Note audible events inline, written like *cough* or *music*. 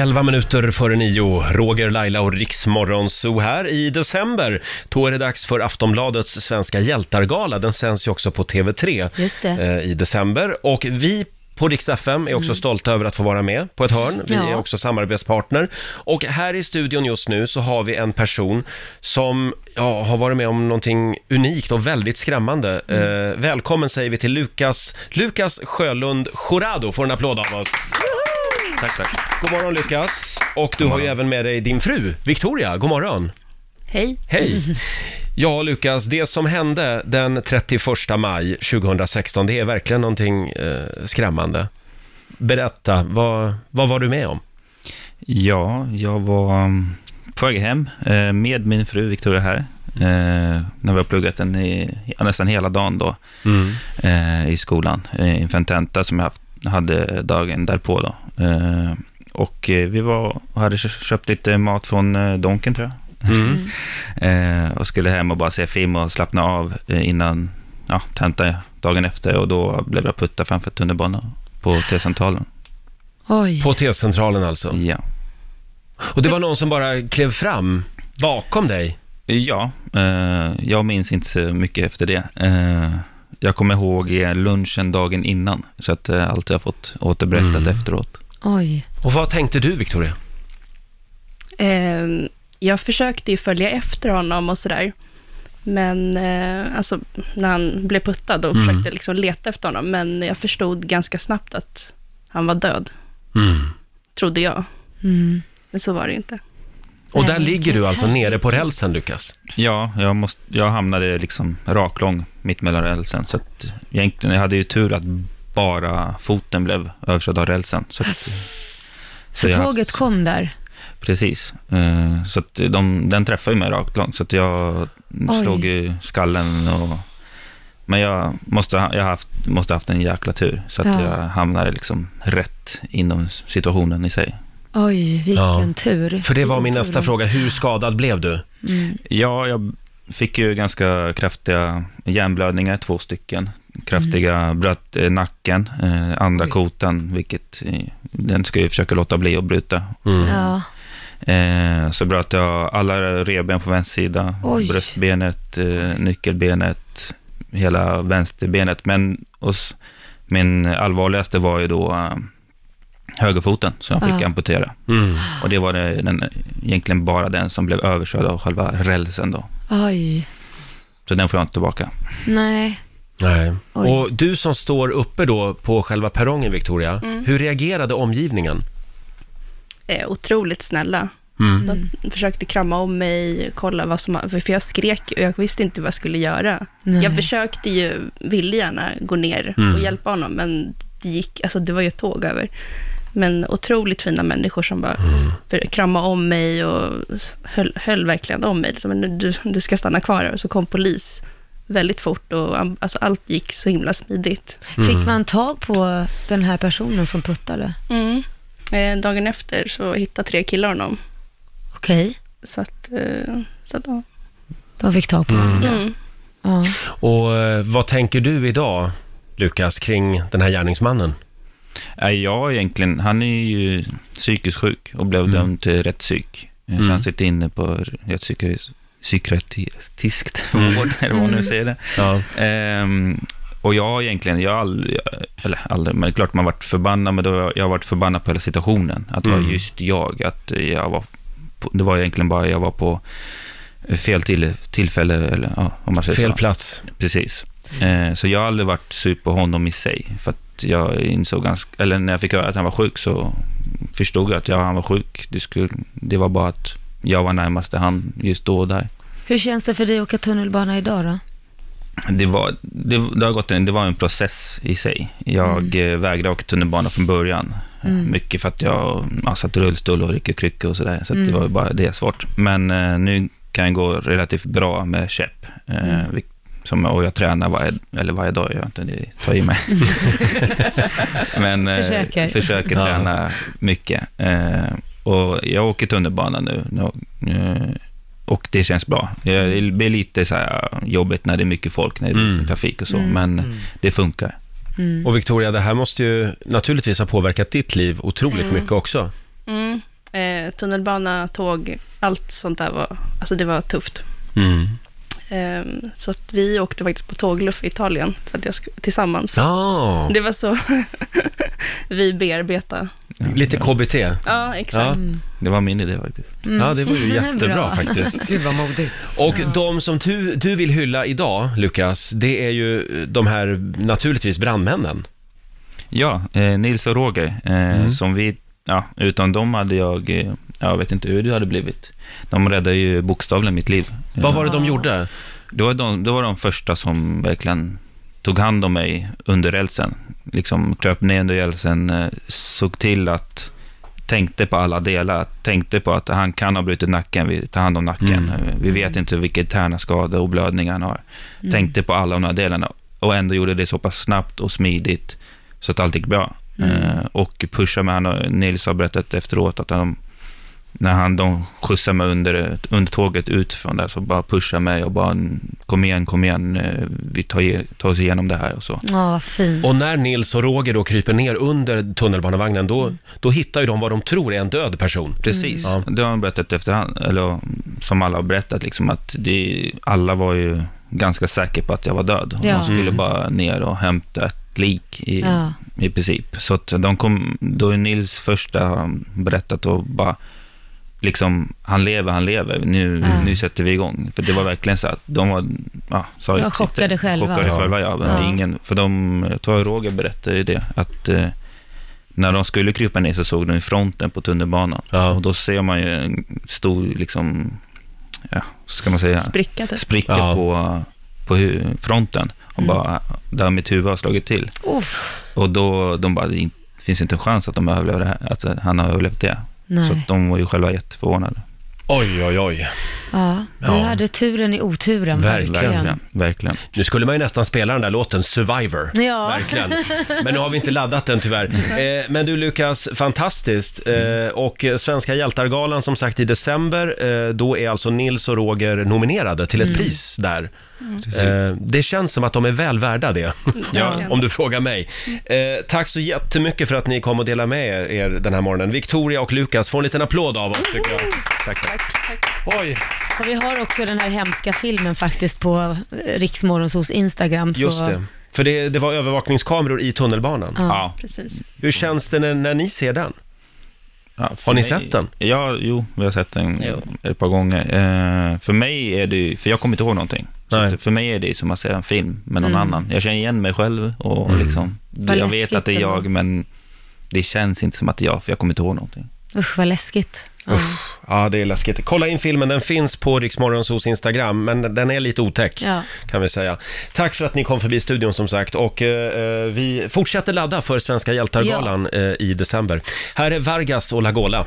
11 minuter före nio, Roger, Laila och Riksmorgon så här i december. Då är det dags för Aftonbladets Svenska hjältargala. Den sänds ju också på TV3 Just det. eh, i december. Och vi på Rix FM är också stolta över att få vara med på ett hörn. Vi Ja. är också samarbetspartner. Och här i studion just nu så har vi en person som ja, har varit med om någonting unikt och väldigt skrämmande. Eh, välkommen säger vi till Lukas, Lukas Sjölund Jurado. Får en applåd av oss. Tack, tack. God morgon Lukas. Och du har ju även med dig din fru, Victoria. God morgon. Hej. Hej! Ja, Lukas, det som hände den 31 maj 2016, det är verkligen någonting eh, skrämmande. Berätta, vad, vad var du med om? Ja, jag var mm, på väg hem eh, med min fru Victoria här. Eh, när vi har pluggat en i, nästan hela dagen då eh, i skolan. Inför en tenta som jag haft, hade dagen därpå då. Eh, och eh, vi var och hade kö- köpt lite mat från eh, Donken tror jag. Mm. Eh, och skulle hem och bara se film och slappna av eh, innan ja, tenta dagen efter. Och då blev jag puttad framför tunnelbanan på T-centralen. Oj. På T-centralen alltså. Ja. Och det var någon som bara klev fram bakom dig. Ja, eh, jag minns inte så mycket efter det. Eh, jag kommer ihåg eh, lunchen dagen innan, så att eh, allt jag har fått återberättat Mm. efteråt. Oj. Och vad tänkte du, Victoria? Eh, jag försökte ju följa efter honom och sådär. Men eh, alltså, när han blev puttad och Mm. försökte liksom leta efter honom. Men jag förstod ganska snabbt att han var död, Mm. trodde jag. Mm. Men så var det inte. Och där ligger du alltså nere på rälsen, Lukas. Ja, jag, måste, jag hamnade liksom raklång mitt mellan rälsen, så att egentligen, jag hade ju tur att bara foten blev överkörd av rälsen. Så, att, Så har tåget haft- kom där? Precis. Eh, så att de, den träffade ju mig rakt långt, så att jag Oj. slog ju skallen och... Men jag måste, ha- jag haft, måste ha haft en jäkla tur, så att Ja. jag hamnade liksom rätt inom situationen i sig. Oj, vilken Ja. tur. För det var min Vilken nästa tur. fråga. Hur skadad blev du? Mm. Ja, jag fick ju ganska kraftiga hjärnblödningar, två stycken. Kraftiga, bröt eh, nacken, eh, andra Oj. kotan, vilket eh, den ska jag ju försöka låta bli att bryta. Mm. Ja. Eh, så bröt jag alla revben på vänster sida, Oj. bröstbenet, eh, nyckelbenet, hela vänsterbenet. Men hos, min allvarligaste var ju då eh, högerfoten som jag fick Ja. amputera. Mm. Och det var det, den, egentligen bara den som blev överkörd av själva rälsen då. Oj. Så den får jag inte tillbaka. Nej. Nej. Oj. Och du som står uppe då på själva perrongen, Victoria, Mm. hur reagerade omgivningen? Eh, otroligt snälla. Mm. De försökte krama om mig, kolla vad som... För jag skrek och jag visste inte vad jag skulle göra. Nej. Jag försökte ju, ville gärna gå ner Mm. och hjälpa honom, men det gick, alltså det var ju ett tåg över. Men otroligt fina människor som bara Mm. kramade om mig och höll, höll verkligen om mig. Liksom, men du, du ska stanna kvar här. Och så kom polis väldigt fort och alltså, allt gick så himla smidigt. Fick Mm. man tag på den här personen som puttade? Eh, dagen efter så hittade tre killar honom. Okej, Så att, eh, så att ja. de fick tag på Mm. honom. Mm. Ja. Och eh, vad tänker du idag, Lukas, kring den här gärningsmannen? Nej, jag egentligen, han är ju psykiskt sjuk och blev Mm. dömd till rättspsyk. Så Mm. han sitter inne på rättspsykiatriskt psykiatriskt *laughs* Mm. vård, eller vad man nu Mm. säger det. Ja. Ehm, och jag har egentligen, jag har aldrig, eller aldrig, men klart man varit förbannad, men då, jag har varit förbannad på hela situationen. Att det Mm. var just jag, att jag var, på, det var egentligen bara, jag var på fel till, tillfälle, eller ja, om man säger Fel så. plats. Precis. Eh, så jag har aldrig varit sur på honom i sig. För att jag insåg ganska, eller när jag fick höra att han var sjuk så förstod jag att ja, han var sjuk. Det, skulle, det var bara att jag var närmaste han just då och där. Hur känns det för dig att åka tunnelbana idag då? Det var, det, det, har gått en, det var en process i sig. Jag mm. vägrade åka tunnelbana från början. Mm. Mycket för att jag ja, satt i rullstol och rycker kryckor och sådär. Så det Mm. var bara det svårt. Men eh, nu kan jag gå relativt bra med käpp. Eh, Mm. Som, och jag tränar varje, eller varje dag, jag inte det, tar i mig. *laughs* Men eh, Försöker. försöker Ja. träna mycket. Eh, och jag åker tunnelbana nu. nu eh, och det känns bra. Det blir lite så här jobbigt när det är mycket folk, när det är Mm. trafik och så, Mm. men det funkar. Mm. Och Victoria, det här måste ju naturligtvis ha påverkat ditt liv otroligt Mm. mycket också. Mm. Eh, tunnelbana, tåg, allt sånt där var, alltså det var tufft. Mm. Eh, så att vi åkte faktiskt på tågluff i Italien för att jag sk- tillsammans. Ja, Det var så *laughs* vi bearbetade. lite KBT. Ja, exakt. Ja. Det var min idé faktiskt. Ja, det var ju *laughs* jättebra Bra. faktiskt. Gud vad modigt. Och de som du, du vill hylla idag, Lukas, det är ju de här naturligtvis brandmännen. Ja, eh, Nils och Roger, eh, Mm. som vi, ja, utan dem hade jag, eh, jag vet inte hur det hade blivit. De räddade ju bokstavligen mitt liv. Vad var det de gjorde? Det var de, det var de första som verkligen tog hand om mig under rälsen. Liksom kröp ner under rälsen, eh, såg till att, tänkte på alla delar, tänkte på att han kan ha brutit nacken, vi tar hand om nacken. Mm. Eh, Vi vet inte vilka interna skador och blödningar han har. Tänkte på alla de här delarna och ändå gjorde det så pass snabbt och smidigt så att allt gick bra. Eh, och pusha med han och Nils har berättat efteråt att han, när han, de skjutsade mig under, under tåget ut från där, så bara pusha mig och bara kom igen, kom igen, eh, vi tar, tar oss igenom det här och så. Ja, vad fint. Och när Nils och Roger då kryper ner under tunnelbanevagnen, då, då hittar ju de vad de tror är en död person. Precis, Mm. det har han berättat efterhand, eller som alla har berättat, liksom, att det, alla var ju ganska säkra på att jag var död. Och Ja. De skulle Mm. bara ner och hämta ett lik i, Ja. i princip. Så att de kom, då är Nils första berättat och bara, liksom, han lever, han lever, nu, Ja. nu sätter vi igång. För det var verkligen så att de var, ja, sa De var chockade själva. Chockade Ja. själva, ja. Men Ja. Ingen, för de, jag tror Roger berättade ju det, att eh, när de skulle krypa ner så såg de i fronten på tunnelbanan. Ja. Och då ser man ju en stor, liksom, ja, ska man säga, Spricka typ. spricka Ja. på, på fronten. Och Mm. bara, där mitt huvud har slagit till. Uff, Och då, de bara, det finns inte en chans att de överlever det här, att han har överlevt det. Så nej. att de var ju själva jätteförvånade. Oj, oj, oj. Ja, du Ja. hade turen i oturen. Verkligen. Verkligen, verkligen. Nu skulle man ju nästan spela den där låten Survivor. Ja. Verkligen. Men nu har vi inte laddat den tyvärr. *laughs* Eh, men du Lukas, fantastiskt. Eh, och eh, Svenska hjältar-galan som sagt i december, eh, då är alltså Nils och Roger nominerade till ett Mm. pris där. Eh, det känns som att de är väl värda det, *laughs* Ja. om du frågar mig. Eh, tack så jättemycket för att ni kom och delade med er, er den här morgonen. Victoria och Lukas får en liten applåd av oss tycker jag. Tack, tack. Oj, Och vi har också den här hemska filmen faktiskt på eh, Riksmorgonsos Instagram. Så, just det. För det, det var övervakningskameror i tunnelbanan. Ja. Ja. Precis. Hur känns det när, när ni ser den? Ja, för Har ni mig- sett den? Ja, jo, vi har sett den Jo. ett par gånger. Eh, för mig är det ju, för jag kommer inte ihåg någonting. Så Nej. att för mig är det som att se en film med någon Mm. annan. Jag känner igen mig själv och Mm. liksom, Vad jag vet läskigt att det är jag, men det känns inte som att det är jag, för jag kommer inte ihåg någonting. Usch, vad läskigt. Ja. Ja, det är läskigt. Kolla in filmen, den finns på Riksmorgonsos Instagram, men den är lite otäck, Ja. kan vi säga. Tack för att ni kom förbi studion som sagt, och eh, vi fortsätter ladda för Svenska hjältar-galan eh, i december. Här är Vargas och Lagola.